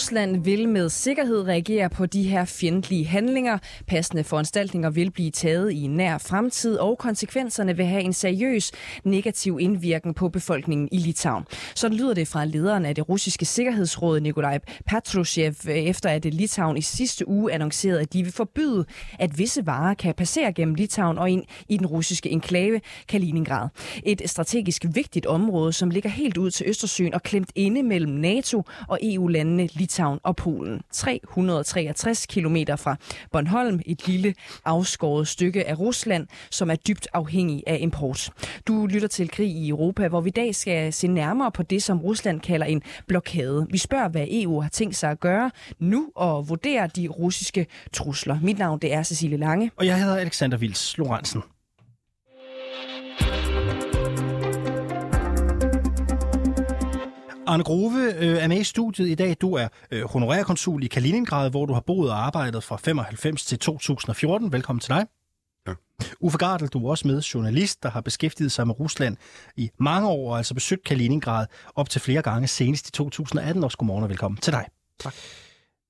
Rusland vil med sikkerhed reagere på de her fjendtlige handlinger. Passende foranstaltninger vil blive taget i nær fremtid, og konsekvenserne vil have en seriøs negativ indvirkning på befolkningen i Litauen. Sådan lyder det fra lederen af det russiske sikkerhedsråd, Nikolaj Patrushev, efter at Litauen i sidste uge annoncerede, at de vil forbyde, at visse varer kan passere gennem Litauen og ind i den russiske enklave Kaliningrad. Et strategisk vigtigt område, som ligger helt ud til Østersøen og klemt inde mellem NATO og EU-landene Litauen og Polen. 363 km fra Bornholm, et lille afskåret stykke af Rusland, som er dybt afhængig af import. Du lytter til Krig i Europa, hvor vi i dag skal se nærmere på det, som Rusland kalder en blokade. Vi spørger, hvad EU har tænkt sig at gøre nu og vurdere de russiske trusler. Mit navn det er Cecilie Lange. Og jeg hedder Alexander Vils Lorentzen. Arne Grove øh, er med i studiet i dag. Du er øh, honorærkonsul i Kaliningrad, hvor du har boet og arbejdet fra 95 til 2014. Velkommen til dig. Ja. Uffe Gardel, du er også med, journalist, der har beskæftiget sig med Rusland i mange år, og altså besøgt Kaliningrad op til flere gange, senest i 2018. Også godmorgen og velkommen til dig. Tak.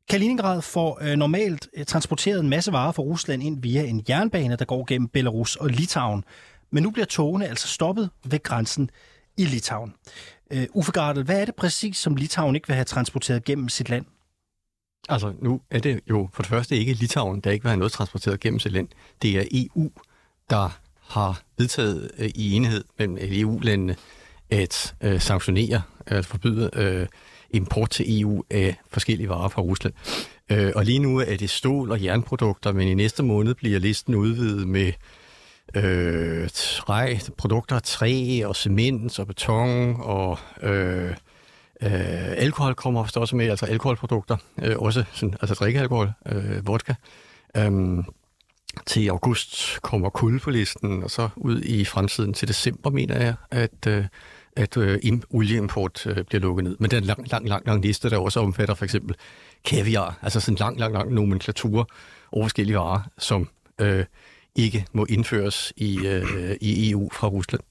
Kaliningrad får øh, normalt øh, transporteret en masse varer fra Rusland ind via en jernbane, der går gennem Belarus og Litauen. Men nu bliver togene altså stoppet ved grænsen i Litauen. Øh, Uffe Gardel, hvad er det præcis, som Litauen ikke vil have transporteret gennem sit land? Altså, nu er det jo for det første ikke Litauen, der ikke vil have noget transporteret gennem sit land. Det er EU, der har vedtaget øh, i enighed mellem EU-landene e at øh, sanktionere, at forbyde øh, import til EU af forskellige varer fra Rusland. Øh, og lige nu er det stål- og jernprodukter, men i næste måned bliver listen udvidet med øh, træ, produkter af træ og cement og beton og øh, øh, alkohol kommer ofte også med, altså alkoholprodukter, øh, også sådan, altså drikkealkohol, øh, vodka. Øhm, til august kommer kul på listen, og så ud i fremtiden til december, mener jeg, at, øh, at øh, olieimport øh, bliver lukket ned. Men det er lang, lang, lang, lang liste, der også omfatter for eksempel kaviar, altså sådan en lang, lang, lang nomenklatur over forskellige varer, som øh, ikke må indføres i, øh, i EU fra Rusland.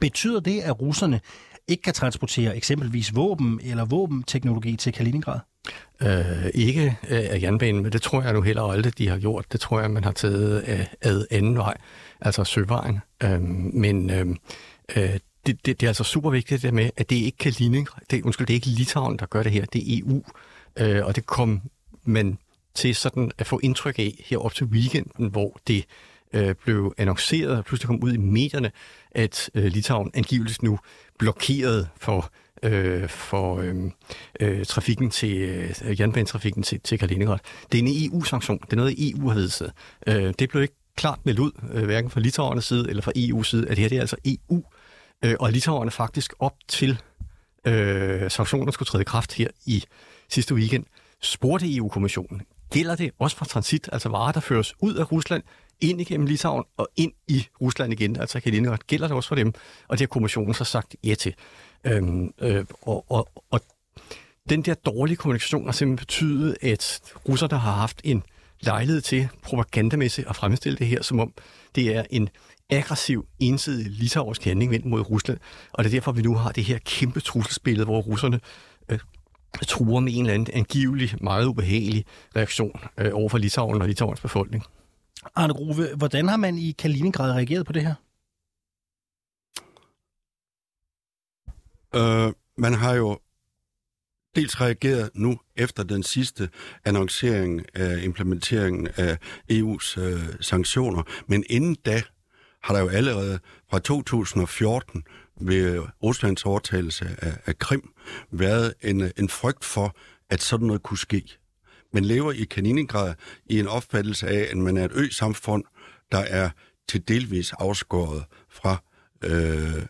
Betyder det, at russerne ikke kan transportere eksempelvis våben eller våbenteknologi til Kaliningrad? Øh, ikke øh, af jernbanen, men det tror jeg nu heller aldrig, de har gjort. Det tror jeg, man har taget af, ad anden vej, altså søvejen. Øh, men øh, øh, det, det, det er altså super vigtigt det med, at det ikke Kaliningrad, det, undskyld, det er ikke Litauen, der gør det her, det er EU. Øh, og det kom man til sådan at få indtryk af her op til weekenden, hvor det øh, blev annonceret og pludselig kom ud i medierne, at øh, Litauen angiveligt nu blokeret for øh, for øh, øh, trafikken til øh, jernbanetrafikken til, til Kaliningrad. Det er en EU-sanktion. Det er noget, EU har vedtaget. Øh, det blev ikke klart meldt ud, øh, hverken fra Litauernes side eller fra EU's side, at det her det er altså EU. Øh, og Litauerne faktisk op til øh, sanktioner skulle træde i kraft her i sidste weekend, spurgte EU-kommissionen, gælder det også for transit, altså varer, der føres ud af Rusland, ind igennem Litauen og ind i Rusland igen, altså Kaliningrad, gælder det også for dem, og det har kommissionen så sagt ja til. Øhm, øh, og, og, og den der dårlige kommunikation har simpelthen betydet, at russerne har haft en lejlighed til propagandamæssigt at fremstille det her, som om det er en aggressiv, ensidig litauisk handling vendt mod Rusland. Og det er derfor, vi nu har det her kæmpe trusselsbillede, hvor russerne øh, truer med en eller anden angivelig, meget ubehagelig reaktion øh, over for Litauen og Litauens befolkning. Arne Grove, hvordan har man i Kaliningrad reageret på det her? Øh, man har jo dels reageret nu efter den sidste annoncering af implementeringen af EU's øh, sanktioner, men inden da har der jo allerede fra 2014 ved øh, Ruslands overtagelse af, af Krim været en, øh, en frygt for, at sådan noget kunne ske. Man lever i Kaliningrad i en opfattelse af, at man er et ø-samfund, der er til delvis afskåret fra øh,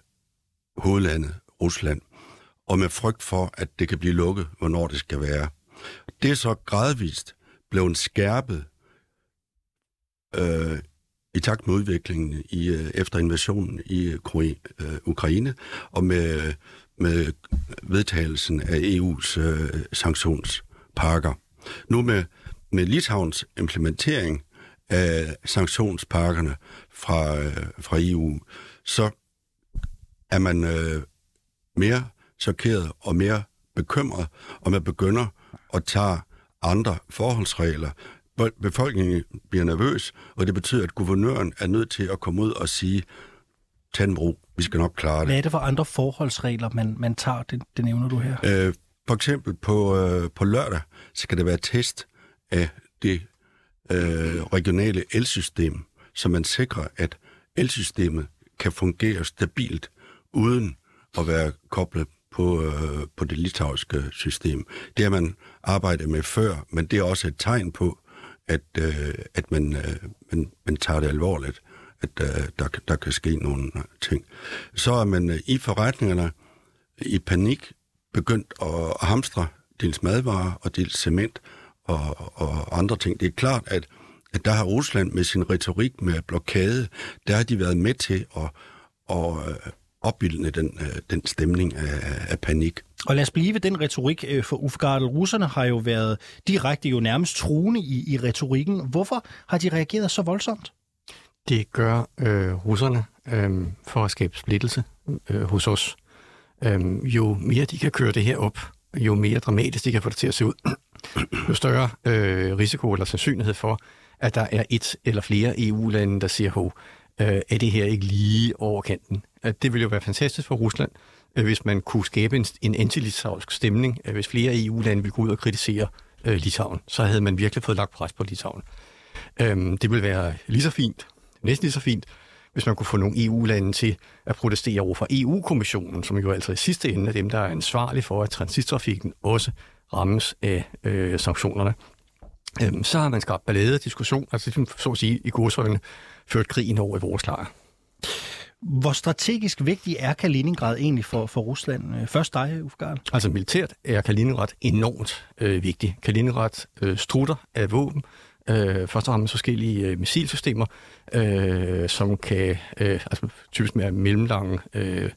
hovedlandet Rusland, og med frygt for, at det kan blive lukket, hvornår det skal være. Det er så gradvist blevet skærpet øh, i takt med udviklingen i, øh, efter invasionen i øh, øh Ukraine, og med, med vedtagelsen af EU's øh, sanktionspakker. Nu med, med Litauens implementering af sanktionspakkerne fra, øh, fra EU, så er man øh, mere chokeret og mere bekymret, og man begynder at tage andre forholdsregler. Befolkningen bliver nervøs, og det betyder, at guvernøren er nødt til at komme ud og sige, tag en ro, vi skal nok klare det. Hvad er det for andre forholdsregler, man, man tager? Det, det nævner du her. Øh, for eksempel på, øh, på lørdag skal det være test af det øh, regionale elsystem, så man sikrer, at elsystemet kan fungere stabilt, uden at være koblet på, øh, på det litauiske system. Det har man arbejdet med før, men det er også et tegn på, at, øh, at man, øh, man, man tager det alvorligt, at øh, der, der kan ske nogle øh, ting. Så er man øh, i forretningerne i panik begyndt at hamstre dels madvarer og dels cement og, og andre ting. Det er klart, at, at der har Rusland med sin retorik med blokade, der har de været med til at, at øh, opbildende den, øh, den stemning af, af panik. Og lad os blive ved den retorik, øh, for Ufgardel. Russerne har jo været direkte jo nærmest truende i, i retorikken. Hvorfor har de reageret så voldsomt? Det gør øh, russerne øh, for at skabe splittelse øh, hos os. Øh, jo mere de kan køre det her op, jo mere dramatisk de kan få det til at se ud, jo større øh, risiko eller sandsynlighed for, at der er et eller flere EU-lande, der siger, hov, øh, er det her ikke lige over kanten? Øh, det ville jo være fantastisk for Rusland, øh, hvis man kunne skabe en, en anti-litauisk stemning, øh, hvis flere EU-lande ville gå ud og kritisere øh, Litauen. Så havde man virkelig fået lagt pres på Litauen. Øh, det ville være lige så fint, næsten lige så fint, hvis man kunne få nogle EU-lande til at protestere over for EU-kommissionen, som jo altså i sidste ende er dem, der er ansvarlige for, at transittrafikken også rammes af øh, sanktionerne. Øhm, så har man skabt ballade diskussion, altså ligesom så at sige i godsøjne, ført krigen over i vores lejr. Hvor strategisk vigtig er Kaliningrad egentlig for, for Rusland? Øh, først dig, Ufgard. Altså militært er Kaliningrad enormt øh, vigtig. Kaliningrad øh, strutter af våben, øh, først og fremmest forskellige øh, missilsystemer, øh, som kan, øh, altså typisk mere mellemlange øh,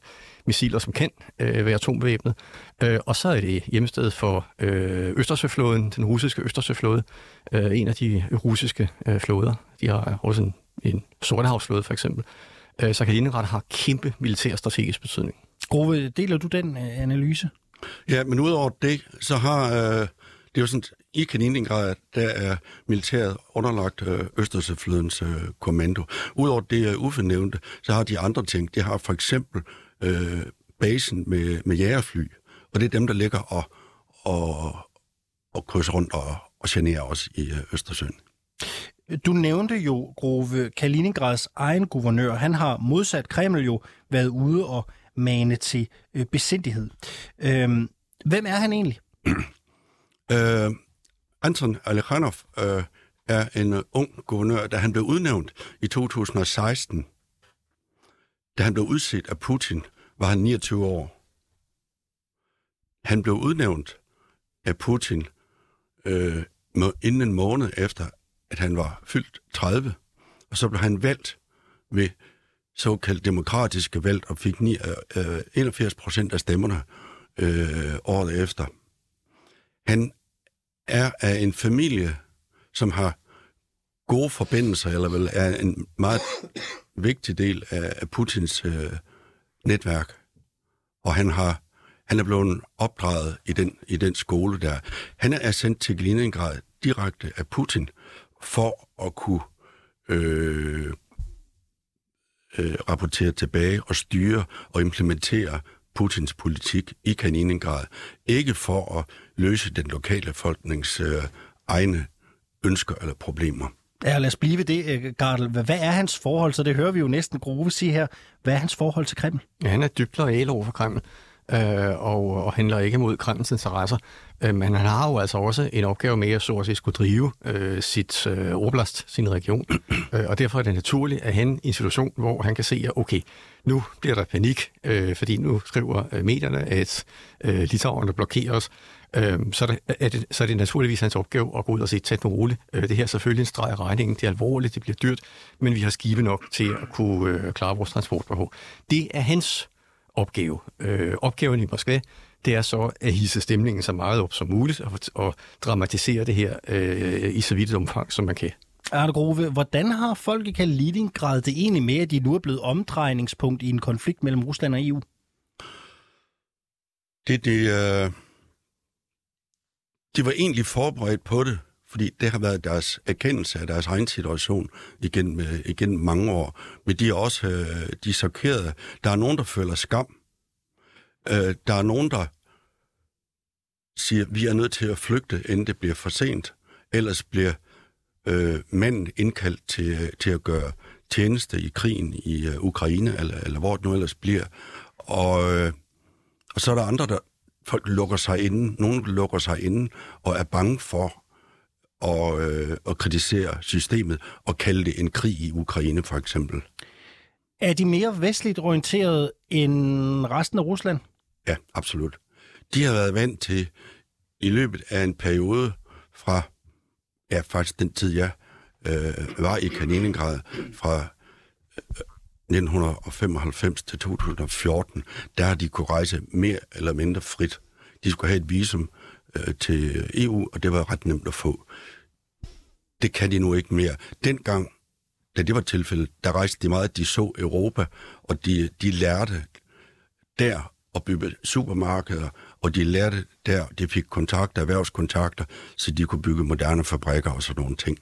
missiler, som kan øh, være atombevæbnet. Øh, og så er det hjemsted for øh, Østersøflåden, den russiske Østersøflåde, øh, en af de russiske øh, flåder. De har også en, en sortehavsflåde for eksempel. Øh, så Kaliningrad har kæmpe militær strategisk betydning. Grove, deler du den øh, analyse? Ja, men udover det, så har... Øh, det er jo sådan, i Kaliningrad, der er militæret underlagt øh, Østersøflødens øh, kommando. Udover det, jeg Uffe nævnte, så har de andre ting. De har for eksempel øh, basen med, med jægerfly, og det er dem, der ligger og, og, og krydser rundt og, og generer os i øh, Østersøen. Du nævnte jo, Grove, Kaliningrads egen guvernør. Han har modsat Kreml jo været ude og mane til øh, besindighed. Øh, hvem er han egentlig? øh, Anton Alekhanov øh, er en øh, ung guvernør, da han blev udnævnt i 2016. Da han blev udset af Putin, var han 29 år. Han blev udnævnt af Putin øh, inden en måned efter, at han var fyldt 30, og så blev han valgt ved såkaldt demokratiske valg og fik 9, øh, øh 81 procent af stemmerne øh, året efter. Han er af en familie, som har gode forbindelser, eller vel er en meget vigtig del af, af Putins øh, netværk. Og han har han er blevet opdraget i den, i den skole der. Han er sendt til Leningrad direkte af Putin for at kunne øh, øh, rapportere tilbage og styre og implementere Putins politik i Kaliningrad. Ikke for at løse den lokale folkenings øh, egne ønsker eller problemer. Ja, lad os blive ved det, øh, Gardel. Hvad er hans forhold? Så det hører vi jo næsten Grove sige her. Hvad er hans forhold til Kreml? Ja, han er dybt lojal over for Kreml øh, og, og handler ikke mod Kremls interesser. Øh, men han har jo altså også en opgave med at så at sige, skulle drive øh, sit øh, oblast, sin region. øh, og derfor er det naturligt, at han i en situation, hvor han kan se, at okay, nu bliver der panik, øh, fordi nu skriver øh, medierne, at øh, Litauen blokerer os. øhm, så, er det, er det, så er det naturligvis hans opgave at gå ud og sige, tag den roligt. Øh, det her er selvfølgelig en streg af regningen, det er alvorligt, det bliver dyrt, men vi har skibe nok til at kunne øh, klare vores transportbehov. Det er hans opgave. Øh, opgaven i Moskva, det er så at hisse stemningen så meget op som muligt og, og dramatisere det her øh, i så vidt omfang, som man kan. Arne Grove, hvordan har folk i Kaliningrad det egentlig med, at de nu er blevet omdrejningspunkt i en konflikt mellem Rusland og EU? Det, det, øh, de var egentlig forberedt på det, fordi det har været deres erkendelse af deres egen situation igen, igennem igen mange år. Men de er også øh, de er chokerede. Der er nogen, der føler skam. Øh, der er nogen, der siger, vi er nødt til at flygte, inden det bliver for sent. Ellers bliver øh, manden indkaldt til, øh, til at gøre tjeneste i krigen i øh, Ukraine, eller, eller hvor det nu ellers bliver. Og, øh, og så er der andre, der folk lukker sig inde, nogen lukker sig inde og er bange for at, øh, at kritisere systemet og kalde det en krig i Ukraine for eksempel. Er de mere vestligt orienteret end resten af Rusland? Ja, absolut. De har været vant til i løbet af en periode fra, ja faktisk den tid jeg øh, var i Kaliningrad, fra 1995 til 2014, der har de kunne rejse mere eller mindre frit. De skulle have et visum øh, til EU, og det var ret nemt at få. Det kan de nu ikke mere. Dengang, da det var tilfældet, der rejste de meget, de så Europa, og de, de lærte der at bygge supermarkeder, og de lærte der, de fik kontakter, erhvervskontakter, så de kunne bygge moderne fabrikker og sådan nogle ting.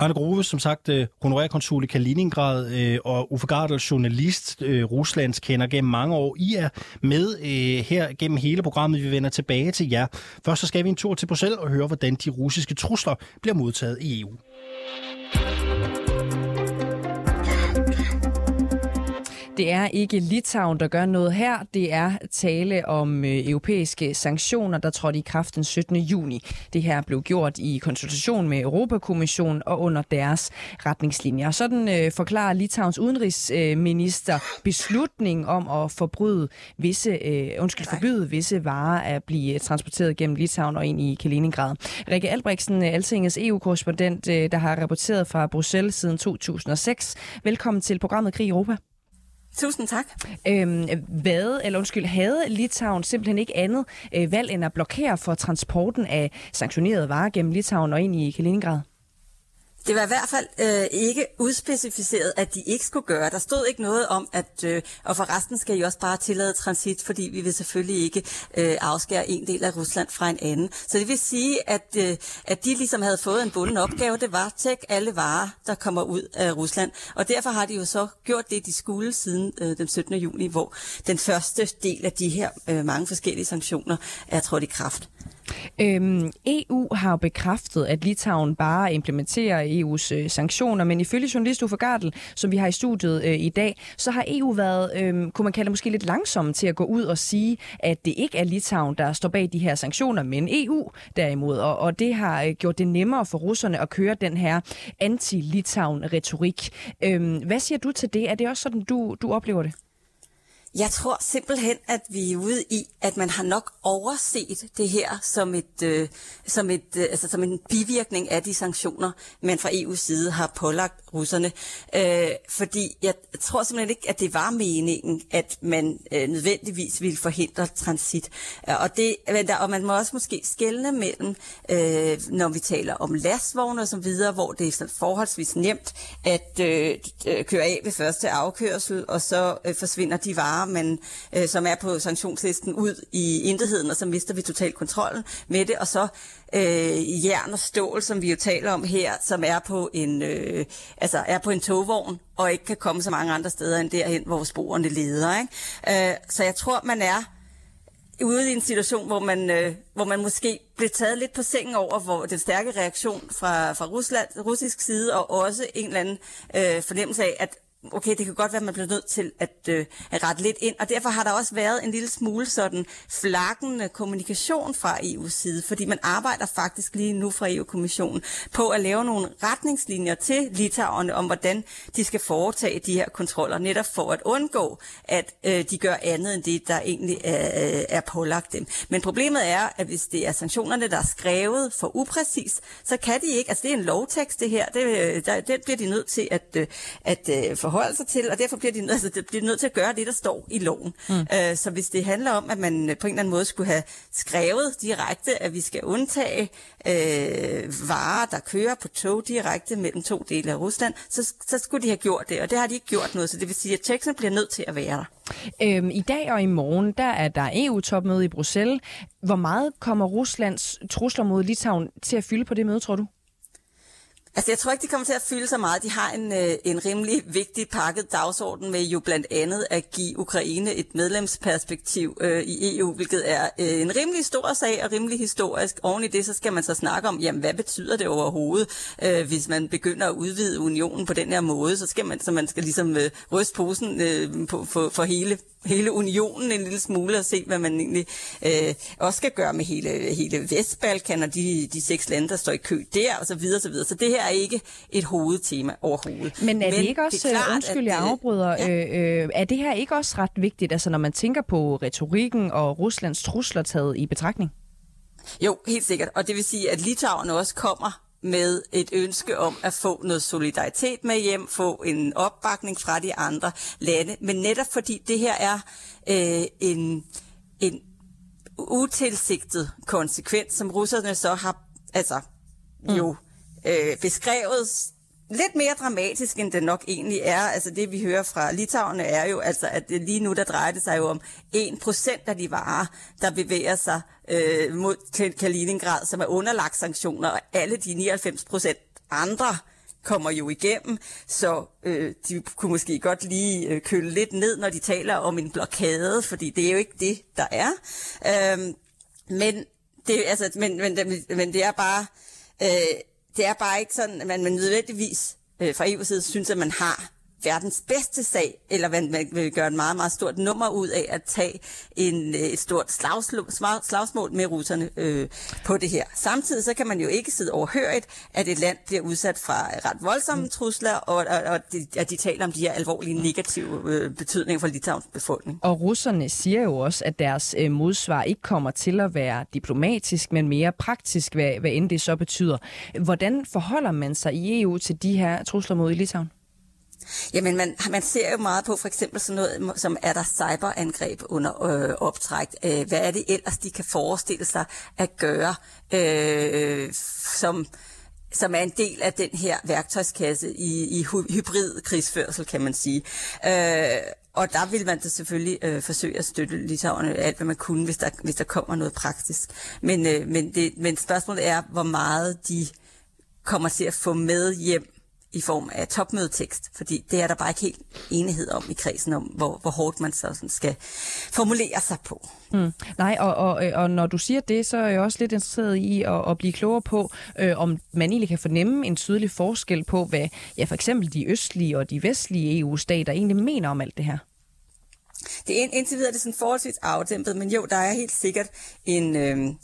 Arne Grove, som sagt, øh, honorærkonsul i Kaliningrad øh, og Uffe Gardel, journalist, øh, Ruslands kender gennem mange år. I er med øh, her gennem hele programmet. Vi vender tilbage til jer. Først så skal vi en tur til Bruxelles og høre, hvordan de russiske trusler bliver modtaget i EU. Det er ikke Litauen, der gør noget her. Det er tale om øh, europæiske sanktioner, der trådte i kraft den 17. juni. Det her blev gjort i konsultation med Europakommissionen og under deres retningslinjer. Sådan øh, forklarer Litauens udenrigsminister beslutningen om at forbryde visse, øh, undskyld, forbyde visse varer at blive transporteret gennem Litauen og ind i Kaliningrad. Rikke Albrechtsen, Altingets EU-korrespondent, øh, der har rapporteret fra Bruxelles siden 2006. Velkommen til programmet Krig i Europa. Tusind tak. Øhm, hvad, eller undskyld, havde Litauen simpelthen ikke andet øh, valg end at blokere for transporten af sanktionerede varer gennem Litauen og ind i Kaliningrad? Det var i hvert fald øh, ikke udspecificeret, at de ikke skulle gøre. Der stod ikke noget om, at øh, og for resten skal I også bare tillade transit, fordi vi vil selvfølgelig ikke øh, afskære en del af Rusland fra en anden. Så det vil sige, at, øh, at de ligesom havde fået en bunden opgave. Det var tæk alle varer, der kommer ud af Rusland. Og derfor har de jo så gjort det, de skulle siden øh, den 17. juni, hvor den første del af de her øh, mange forskellige sanktioner er trådt i kraft. Øhm, EU har jo bekræftet, at Litauen bare implementerer EU's øh, sanktioner, men ifølge journalist Uffe Gardel, som vi har i studiet øh, i dag, så har EU været, øh, kunne man kalde det måske lidt langsomme til at gå ud og sige, at det ikke er Litauen, der står bag de her sanktioner, men EU derimod. Og, og det har øh, gjort det nemmere for russerne at køre den her anti-Litauen-retorik. Øh, hvad siger du til det? Er det også sådan, du, du oplever det? Jeg tror simpelthen, at vi er ude i, at man har nok overset det her som et, øh, som et, øh, altså som en bivirkning af de sanktioner, man fra EU's side har pålagt russerne. Øh, fordi jeg tror simpelthen ikke, at det var meningen, at man øh, nødvendigvis ville forhindre transit. Øh, og, det, og man må også måske skelne mellem, øh, når vi taler om lastvogne og så videre, hvor det er sådan forholdsvis nemt at øh, øh køre af ved første afkørsel, og så øh, forsvinder de varer, man, øh, som er på sanktionslisten ud i intetheden, og så mister vi total kontrollen med det, og så øh, jern og stål, som vi jo taler om her, som er på en øh, altså er på en togvogn og ikke kan komme så mange andre steder end derhen, hvor sporene leder. Ikke? Øh, så jeg tror, man er ude i en situation, hvor man, øh, hvor man måske blev taget lidt på sengen over hvor den stærke reaktion fra, fra Rusland, russisk side, og også en eller anden øh, fornemmelse af, at okay, det kan godt være, at man bliver nødt til at, øh, at rette lidt ind, og derfor har der også været en lille smule sådan flakkende kommunikation fra EU's side, fordi man arbejder faktisk lige nu fra EU-kommissionen på at lave nogle retningslinjer til Litauerne om, hvordan de skal foretage de her kontroller, netop for at undgå, at øh, de gør andet end det, der egentlig er, øh, er pålagt dem. Men problemet er, at hvis det er sanktionerne, der er skrevet for upræcis, så kan de ikke, altså det er en lovtekst det her, det, øh, der, det bliver de nødt til at, øh, at, at forholde sig til, og derfor bliver de, altså, de bliver nødt til at gøre det, der står i loven. Mm. Uh, så hvis det handler om, at man på en eller anden måde skulle have skrevet direkte, at vi skal undtage uh, varer, der kører på tog direkte mellem to dele af Rusland, så, så skulle de have gjort det, og det har de ikke gjort noget, så det vil sige, at teksten bliver nødt til at være der. Øhm, I dag og i morgen, der er der EU-topmøde i Bruxelles. Hvor meget kommer Ruslands trusler mod Litauen til at fylde på det møde, tror du? Altså, jeg tror ikke, de kommer til at fylde så meget. De har en, øh, en rimelig vigtig pakket dagsorden med jo blandt andet at give Ukraine et medlemsperspektiv øh, i EU, hvilket er øh, en rimelig stor sag og rimelig historisk. Oven i det, så skal man så snakke om, jamen, hvad betyder det overhovedet, øh, hvis man begynder at udvide unionen på den her måde, så skal man, så man skal ligesom øh, ryste posen øh, på, for, for hele hele unionen en lille smule og se, hvad man egentlig øh, også skal gøre med hele, hele Vestbalkan og de, de seks lande, der står i kø der, og så videre, så videre. Så det her er ikke et hovedtema overhovedet. Men er det ikke også, det er klart, undskyld, jeg afbryder, ja. øh, øh, er det her ikke også ret vigtigt, altså når man tænker på retorikken og Ruslands trusler taget i betragtning? Jo, helt sikkert. Og det vil sige, at Litauen også kommer med et ønske om at få noget solidaritet med hjem, få en opbakning fra de andre lande. Men netop fordi det her er øh, en, en utilsigtet konsekvens, som russerne så har altså mm. jo øh, beskrevet lidt mere dramatisk, end det nok egentlig er. Altså det, vi hører fra Litauen, er jo, altså, at det lige nu, der drejer det sig jo om 1% af de varer, der bevæger sig øh, mod Kaliningrad, som er underlagt sanktioner, og alle de 99% andre kommer jo igennem, så øh, de kunne måske godt lige øh, køle lidt ned, når de taler om en blokade, fordi det er jo ikke det, der er. Øh, men, det, altså, men, men, men det er bare... Øh, det er bare ikke sådan, at man, man nødvendigvis øh, fra EU's side synes, at man har verdens bedste sag, eller man, man vil gøre et meget, meget stort nummer ud af at tage en, øh, et stort slagsmål, slagsmål med russerne øh, på det her. Samtidig så kan man jo ikke sidde overhørigt, at et land bliver udsat fra ret voldsomme mm. trusler, og, og, og de, at de taler om de her alvorlige negative øh, betydninger for Litauens befolkning. Og russerne siger jo også, at deres øh, modsvar ikke kommer til at være diplomatisk, men mere praktisk, hvad, hvad end det så betyder. Hvordan forholder man sig i EU til de her trusler mod Litauen? Jamen, man, man ser jo meget på for eksempel sådan noget, som er der cyberangreb under øh, optræk. Øh, hvad er det ellers, de kan forestille sig at gøre, øh, som som er en del af den her værktøjskasse i, i hybrid krigsførsel, kan man sige. Øh, og der vil man da selvfølgelig øh, forsøge at støtte litauerne alt, hvad man kunne, hvis der, hvis der kommer noget praktisk. Men, øh, men, det, men spørgsmålet er, hvor meget de kommer til at få med hjem i form af topmødetekst, fordi det er der bare ikke helt enighed om i kredsen, om hvor, hvor hårdt man så sådan skal formulere sig på. Mm. Nej, og, og, og når du siger det, så er jeg også lidt interesseret i at, at blive klogere på, øh, om man egentlig kan fornemme en tydelig forskel på, hvad ja, for eksempel de østlige og de vestlige EU-stater egentlig mener om alt det her. Det er indtil videre det er sådan forholdsvis afdæmpet, men jo, der er helt sikkert en, øh,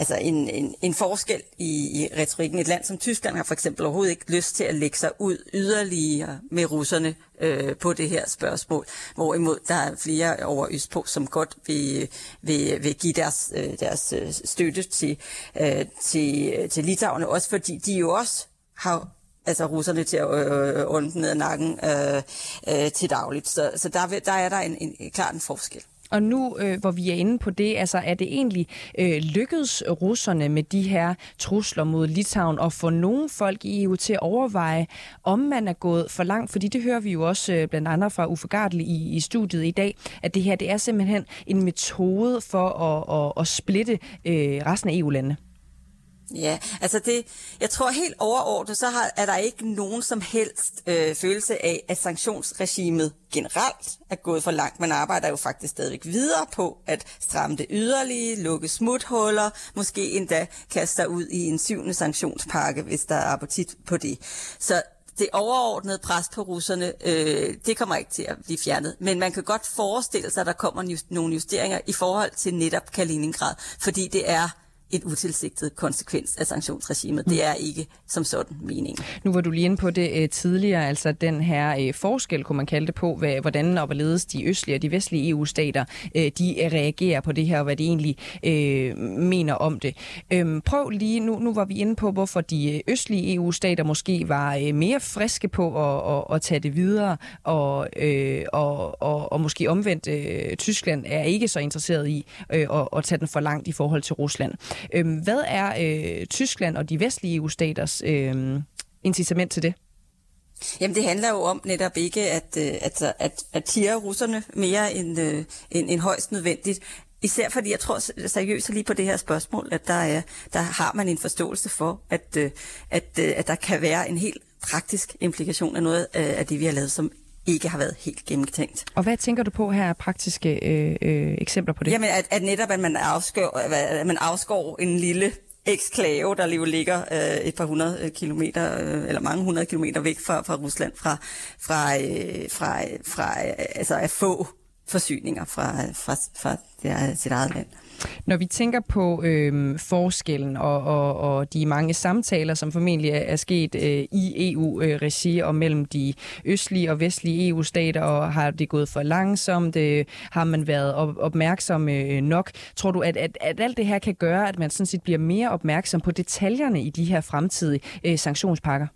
altså en, en, en forskel i, i retorikken. Et land som Tyskland har for eksempel overhovedet ikke lyst til at lægge sig ud yderligere med russerne øh, på det her spørgsmål, hvorimod der er flere over Østpå, som godt vil, vil, vil give deres, øh, deres øh, støtte til, øh, til, til Litauen, også fordi de jo også har altså russerne til at øh, ånde ned ad nakken øh, øh, til dagligt. Så, så der, der er der en, en, en klart en forskel. Og nu, øh, hvor vi er inde på det, altså er det egentlig øh, lykkedes russerne med de her trusler mod Litauen at få nogle folk i EU til at overveje, om man er gået for langt? Fordi det hører vi jo også øh, blandt andet fra Uffe Gardel i, i studiet i dag, at det her det er simpelthen en metode for at, at, at splitte øh, resten af EU-landene. Ja, altså det, jeg tror helt overordnet, så har, er der ikke nogen som helst øh, følelse af, at sanktionsregimet generelt er gået for langt. Man arbejder jo faktisk stadigvæk videre på at stramme det yderlige, lukke smuthuller, måske endda kaste sig ud i en syvende sanktionspakke, hvis der er appetit på det. Så det overordnede pres på russerne, øh, det kommer ikke til at blive fjernet. Men man kan godt forestille sig, at der kommer just, nogle justeringer i forhold til netop Kaliningrad, fordi det er et utilsigtet konsekvens af sanktionsregimet. Det er ikke som sådan meningen. Nu var du lige inde på det øh, tidligere, altså den her øh, forskel, kunne man kalde det på, hvad, hvordan og hvorledes de østlige og de vestlige EU-stater, øh, de reagerer på det her, og hvad de egentlig øh, mener om det. Øhm, prøv lige, nu, nu var vi inde på, hvorfor de østlige EU-stater måske var mere friske på at, at, at tage det videre, og, øh, og, og, og måske omvendt øh, Tyskland er ikke så interesseret i øh, at, at tage den for langt i forhold til Rusland. Øhm, hvad er øh, Tyskland og de vestlige EU-staters øh, incitament til det? Jamen det handler jo om netop ikke at, øh, altså, at, at, at tire russerne mere end, øh, end, end højst nødvendigt. Især fordi jeg tror seriøst lige på det her spørgsmål, at der, er, der har man en forståelse for, at, øh, at, at der kan være en helt praktisk implikation af noget af det, vi har lavet, som ikke har været helt gennemtænkt. Og hvad tænker du på her af praktiske øh, øh, eksempler på det? Jamen, at, at netop, at man, afskår, at man afskår en lille eksklave, der jo ligger øh, et par hundrede kilometer, øh, eller mange hundrede kilometer væk fra, fra Rusland, fra, fra, øh, fra, fra øh, altså at få forsyninger fra, fra, fra det, sit eget land. Når vi tænker på øh, forskellen og, og, og de mange samtaler, som formentlig er sket øh, i EU-regi og mellem de østlige og vestlige EU-stater, og har det gået for langsomt? Øh, har man været op, opmærksom øh, nok? Tror du, at, at, at alt det her kan gøre, at man sådan set bliver mere opmærksom på detaljerne i de her fremtidige øh, sanktionspakker?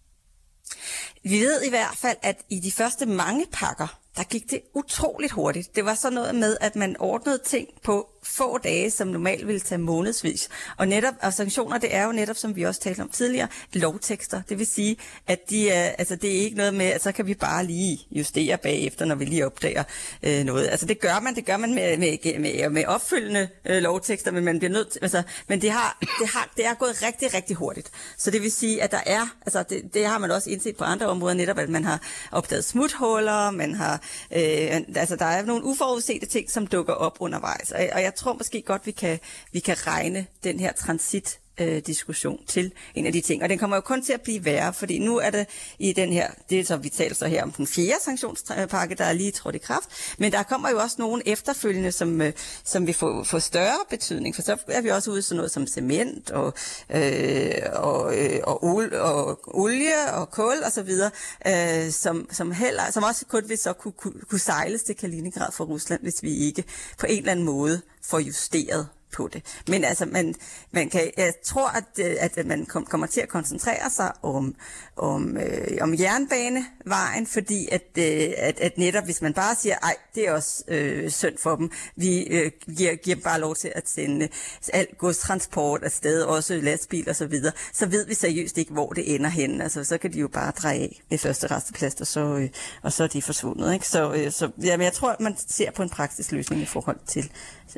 Vi ved i hvert fald, at i de første mange pakker, der gik det utroligt hurtigt. Det var så noget med, at man ordnede ting på få dage, som normalt ville tage månedsvis. Og netop, og sanktioner, det er jo netop, som vi også talte om tidligere, lovtekster. Det vil sige, at de er, altså, det er ikke noget med, at så kan vi bare lige justere bagefter, når vi lige opdager øh, noget. Altså det gør man, det gør man med, med, med, med opfyldende øh, lovtekster, men man bliver nødt til, altså, men det har, det, har, det er gået rigtig, rigtig hurtigt. Så det vil sige, at der er, altså det, det har man også indset på andre områder, netop at man har opdaget smuthuller, man har, øh, altså der er nogle uforudsete ting, som dukker op undervejs. Og, og jeg jeg tror måske godt, vi kan, vi kan regne den her transit øh, diskussion til en af de ting. Og den kommer jo kun til at blive værre, fordi nu er det i den her, det er så, vi taler så her om den fjerde sanktionspakke, der er lige trådt i kraft, men der kommer jo også nogle efterfølgende, som, øh, som vil få, få større betydning, for så er vi også ude i sådan noget som cement og, øh, og, øh, og, ol, og olie og kul og så videre, øh, som, som, heller, som også kun vil så kunne, kunne, kunne sejles til Kaliningrad fra Rusland, hvis vi ikke på en eller anden måde får justeret på det. Men altså, man, man kan, jeg tror, at, øh, at man kommer til at koncentrere sig om, om, øh, om jernbanevejen, fordi at, øh, at, at netop hvis man bare siger, ej, det er også øh, synd for dem, vi øh, giver, giver bare lov til at sende alt godstransport afsted, også lastbil og så videre, så ved vi seriøst ikke, hvor det ender hen. Altså, så kan de jo bare dreje af ved første resteplads, og så, øh, og så er de forsvundet. Ikke? Så, øh, så jamen, jeg tror, at man ser på en praktisk løsning i forhold til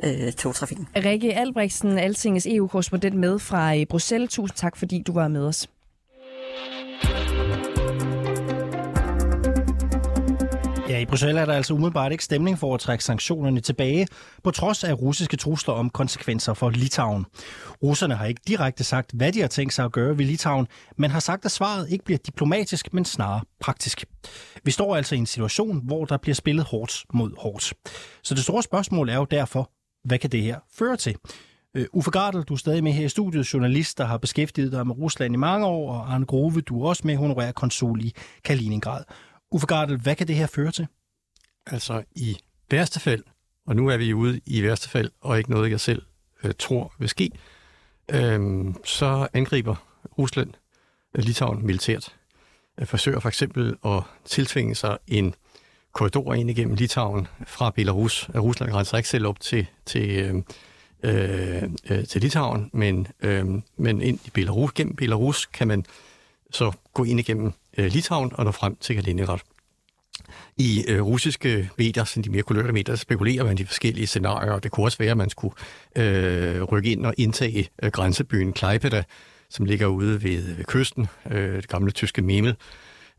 øh, togtrafikken. Rikke Albrechtsen, Altingets EU-korrespondent med fra øh, Bruxelles. Tusind tak, fordi du var med os. Ja, i Bruxelles er der altså umiddelbart ikke stemning for at trække sanktionerne tilbage, på trods af russiske trusler om konsekvenser for Litauen. Russerne har ikke direkte sagt, hvad de har tænkt sig at gøre ved Litauen, men har sagt, at svaret ikke bliver diplomatisk, men snarere praktisk. Vi står altså i en situation, hvor der bliver spillet hårdt mod hårdt. Så det store spørgsmål er jo derfor, hvad kan det her føre til? Øh, Uffe Gardel, du er stadig med her i studiet, journalist, der har beskæftiget dig med Rusland i mange år, og Arne Grove, du er også med, honorær konsul i Kaliningrad. Uffe Gardel, hvad kan det her føre til? Altså i værste fald, og nu er vi ude i værste fald, og ikke noget, jeg selv øh, tror vil ske, øh, så angriber Rusland øh, Litauen militært. Øh, forsøger for eksempel at tiltvinge sig en korridor ind igennem Litauen fra Belarus. Rusland grænser ikke selv op til, til, øh, øh, øh, til Litauen, men, øh, men ind i Belarus. Gennem Belarus kan man så gå ind igennem øh, Litauen og nå frem til Kaliningrad. I øh, russiske medier, sådan de mere kulørte medier, spekulerer man de forskellige scenarier, og det kunne også være, at man skulle øh, rykke ind og indtage øh, grænsebyen Klaipeda, som ligger ude ved, ved kysten, øh, det gamle tyske Memel,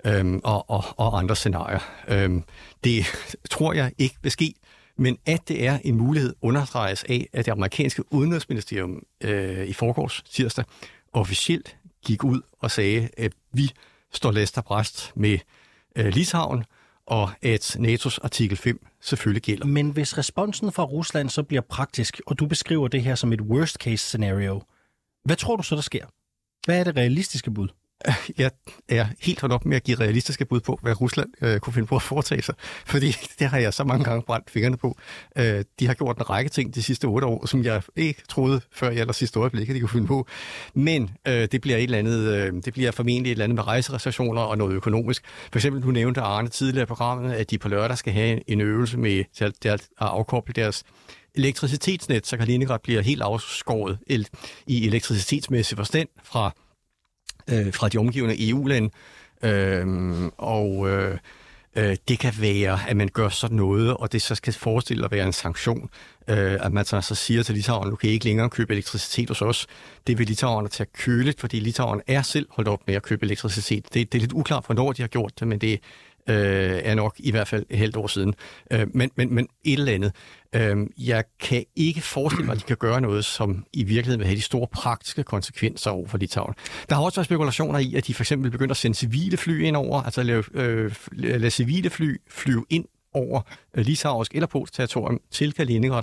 øhm, og, og, og andre scenarier. Øhm, det tror jeg ikke vil ske, men at det er en mulighed understreges af, at det amerikanske udenrigsministerium øh, i forgårs tirsdag officielt gik ud og sagde, at vi står læst bræst med øh, Litauen, og at NATO's artikel 5 selvfølgelig gælder. Men hvis responsen fra Rusland så bliver praktisk, og du beskriver det her som et worst case scenario, hvad tror du så, der sker? Hvad er det realistiske bud? Jeg er helt holdt op med at give realistiske bud på, hvad Rusland øh, kunne finde på at foretage sig. Fordi det har jeg så mange gange brændt fingrene på. Øh, de har gjort en række ting de sidste otte år, som jeg ikke troede før i aller sidste øjeblik, at de kunne finde på. Men øh, det bliver et eller andet, øh, det bliver formentlig et eller andet med rejserestriktioner og noget økonomisk. For eksempel, du nævnte Arne tidligere i programmet, at de på lørdag skal have en øvelse med til at afkoble deres elektricitetsnet, så Kaliningrad bliver helt afskåret i elektricitetsmæssig forstand fra øh, fra de omgivende EU-lande. Øh, og øh, øh, det kan være, at man gør sådan noget, og det så skal forestille at være en sanktion. Øh, at man så, så siger til Litauen, nu kan ikke længere købe elektricitet hos os. Det vil Litauen tage køligt, fordi Litauen er selv holdt op med at købe elektricitet. Det, det er lidt uklart, hvornår de har gjort det, men det øh, er nok i hvert fald et halvt år siden. Øh, men, men, men et eller andet. Øh, jeg kan ikke forestille mig, at de kan gøre noget, som i virkeligheden vil have de store praktiske konsekvenser over for Litauen. Der har også været spekulationer i, at de for eksempel begynder at sende civile fly ind over, altså lave, øh, øh lade civile fly flyve ind over øh, litauisk eller polsk territorium til Kaliningrad,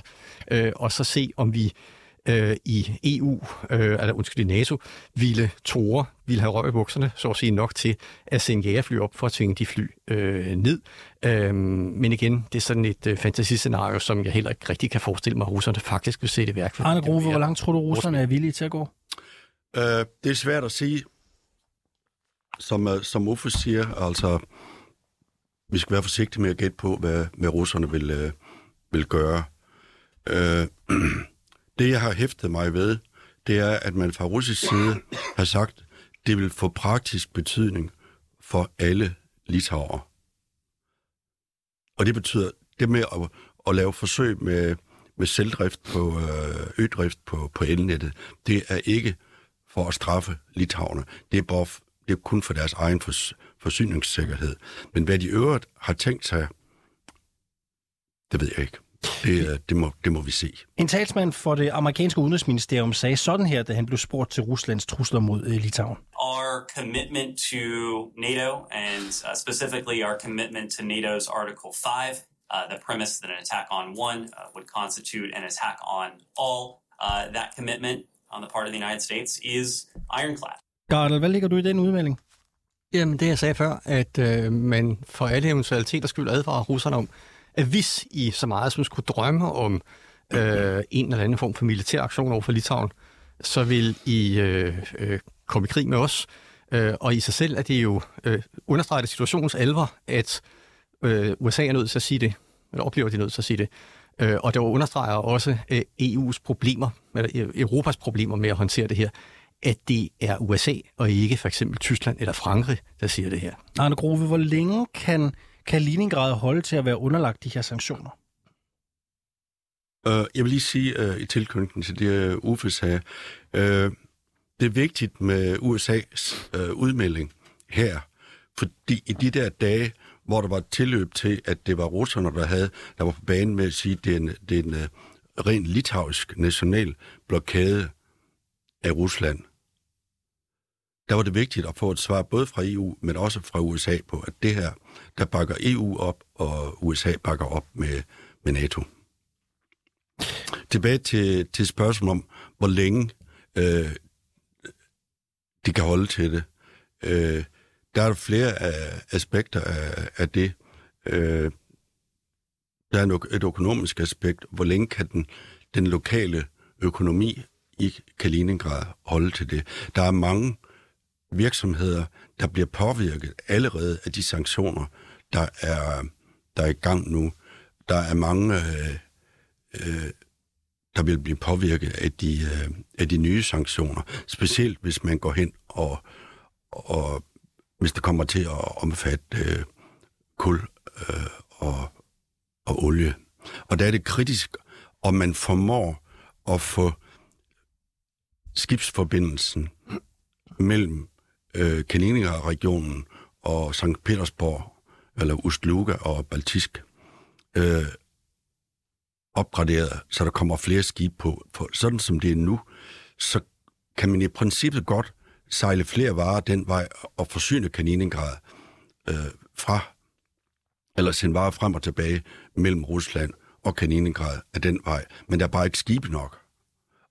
øh, og så se, om vi øh, i EU, øh, eller undskyld, i NATO, ville tåre, ville have røg i bukserne, så at sige nok til at sende jægerfly op for at tvinge de fly øh, ned. Øh, men igen, det er sådan et øh, fantasiscenario, som jeg heller ikke rigtig kan forestille mig, at russerne faktisk vil sætte i værk. Arne Grove, hvor langt tror du, russerne er villige til at gå? Øh, det er svært at sige. Som, øh, som Uffe siger, altså, vi skal være forsigtige med at gætte på, hvad, hvad russerne vil, øh, vil gøre. Øh, Det, jeg har hæftet mig ved, det er, at man fra russisk side har sagt, det vil få praktisk betydning for alle litauer. Og det betyder, det med at, at lave forsøg med, med selvdrift på øh, ødrift på, på elnettet, det er ikke for at straffe litauerne. Det er, bare, det er kun for deres egen fors, forsyningssikkerhed. Men hvad de øvrigt har tænkt sig, det ved jeg ikke. Det, det, må, det må vi se. En talsmand for det amerikanske udenrigsministerium sagde sådan her, da han blev spurgt til Ruslands trusler mod uh, Litauen. Our commitment to NATO, and uh, specifically our commitment to NATO's Article 5, uh, the premise that an attack on one uh, would constitute an attack on all, uh, that commitment on the part of the United States is ironclad. Gardel, hvad ligger du i den udmelding? Jamen, det jeg sagde før, at øh, man for alle eventualiteter skulle advare russerne om, hvis I så meget som skulle drømme om øh, en eller anden form for militær aktion over for Litauen, så vil I øh, øh, komme i krig med os. Øh, og i sig selv er det jo øh, understreget situationens alvor, at øh, USA er nødt til at sige det, eller oplever de nødt til at sige det. Øh, og det understreger også øh, EU's problemer, eller e- Europas problemer med at håndtere det her, at det er USA og ikke for eksempel Tyskland eller Frankrig, der siger det her. Arne Grove, hvor længe kan Kaliningrad holde til at være underlagt de her sanktioner? Uh, jeg vil lige sige uh, i tilknytning til det, uh, Uffe sagde, uh, det er vigtigt med USA's uh, udmelding her, fordi i de der dage, hvor der var tilløb til, at det var russerne, der, havde, der var på banen med at sige, at det er en, det er en uh, ren litauisk national blokade af Rusland, der var det vigtigt at få et svar både fra EU, men også fra USA på, at det her, der bakker EU op, og USA bakker op med, med NATO. Tilbage til, til spørgsmålet om, hvor længe øh, de kan holde til det. Øh, der er flere af, aspekter af, af det. Øh, der er et økonomisk aspekt. Hvor længe kan den, den lokale økonomi i Kaliningrad holde til det? Der er mange virksomheder, der bliver påvirket allerede af de sanktioner, der er, der er i gang nu. Der er mange, øh, øh, der vil blive påvirket af de, øh, af de nye sanktioner. Specielt hvis man går hen og, og hvis det kommer til at omfatte øh, kul øh, og, og olie. Og der er det kritisk, om man formår at få skibsforbindelsen mellem øh, Kaliningrad-regionen og St. Petersborg, eller Ustluga og Baltisk, øh, opgraderet, så der kommer flere skibe på. For sådan som det er nu, så kan man i princippet godt sejle flere varer den vej og forsyne Kaliningrad øh, fra, eller sende varer frem og tilbage mellem Rusland og Kaliningrad af den vej. Men der er bare ikke skibe nok.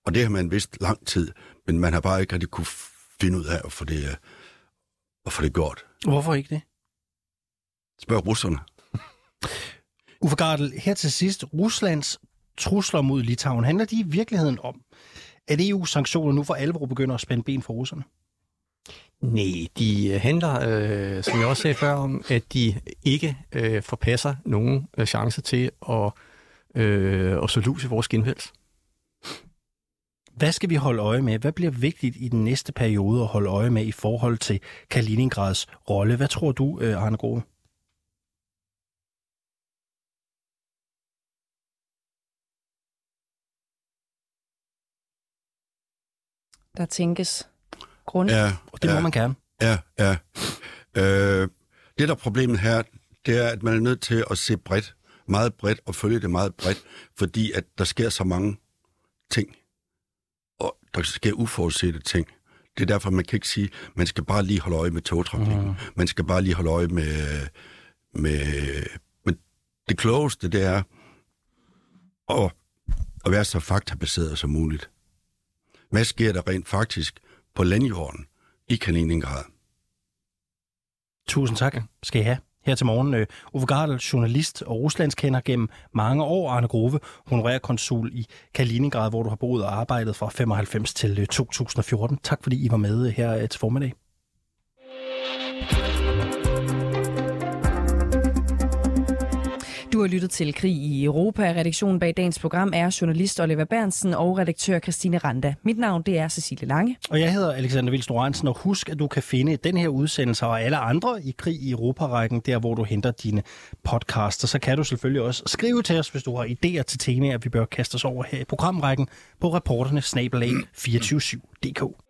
Og det har man vidst lang tid, men man har bare ikke rigtig kunne finde ud af at få det, øh, at få det gjort. Hvorfor ikke det? Spørg russerne. Uffe Gardel, her til sidst, Ruslands trusler mod Litauen, handler de i virkeligheden om, at EU-sanktioner nu for alvor begynder at spænde ben for russerne? Nej, de handler, øh, som jeg også sagde før, om, at de ikke øh, forpasser nogen øh, chance til at, øh, at så lus i vores skinvæls. Hvad skal vi holde øje med? Hvad bliver vigtigt i den næste periode at holde øje med i forhold til Kaliningrads rolle? Hvad tror du, øh, Arne Grove? Der tænkes grund. Ja, Og det ja, må man gerne. Ja, ja. Øh, det, der er problemet her, det er, at man er nødt til at se bredt, meget bredt, og følge det meget bredt, fordi at der sker så mange ting, der sker uforudsete ting. Det er derfor, man kan ikke sige, man skal bare lige holde øje med togtrafikken. Mm. Man skal bare lige holde øje med, med, med det klogeste, det er at, at være så faktabaseret som muligt. Hvad sker der rent faktisk på landjorden i Kaliningrad? Tusind tak skal I have. Her til morgen, øh, uh, Uffe Gardel, journalist og ruslandskender gennem mange år. Arne Grove, honorær konsul i Kaliningrad, hvor du har boet og arbejdet fra 95 til øh, 2014. Tak fordi I var med øh, her til formiddag. Du har lyttet til Krig i Europa. Redaktionen bag dagens program er journalist Oliver Bernsen og redaktør Christine Randa. Mit navn det er Cecilie Lange. Og jeg hedder Alexander Vils Norensen, og husk, at du kan finde den her udsendelse og alle andre i Krig i Europa-rækken, der hvor du henter dine podcaster. Så kan du selvfølgelig også skrive til os, hvis du har idéer til temaer, vi bør kaste os over her i programrækken på reporterne 247.dk.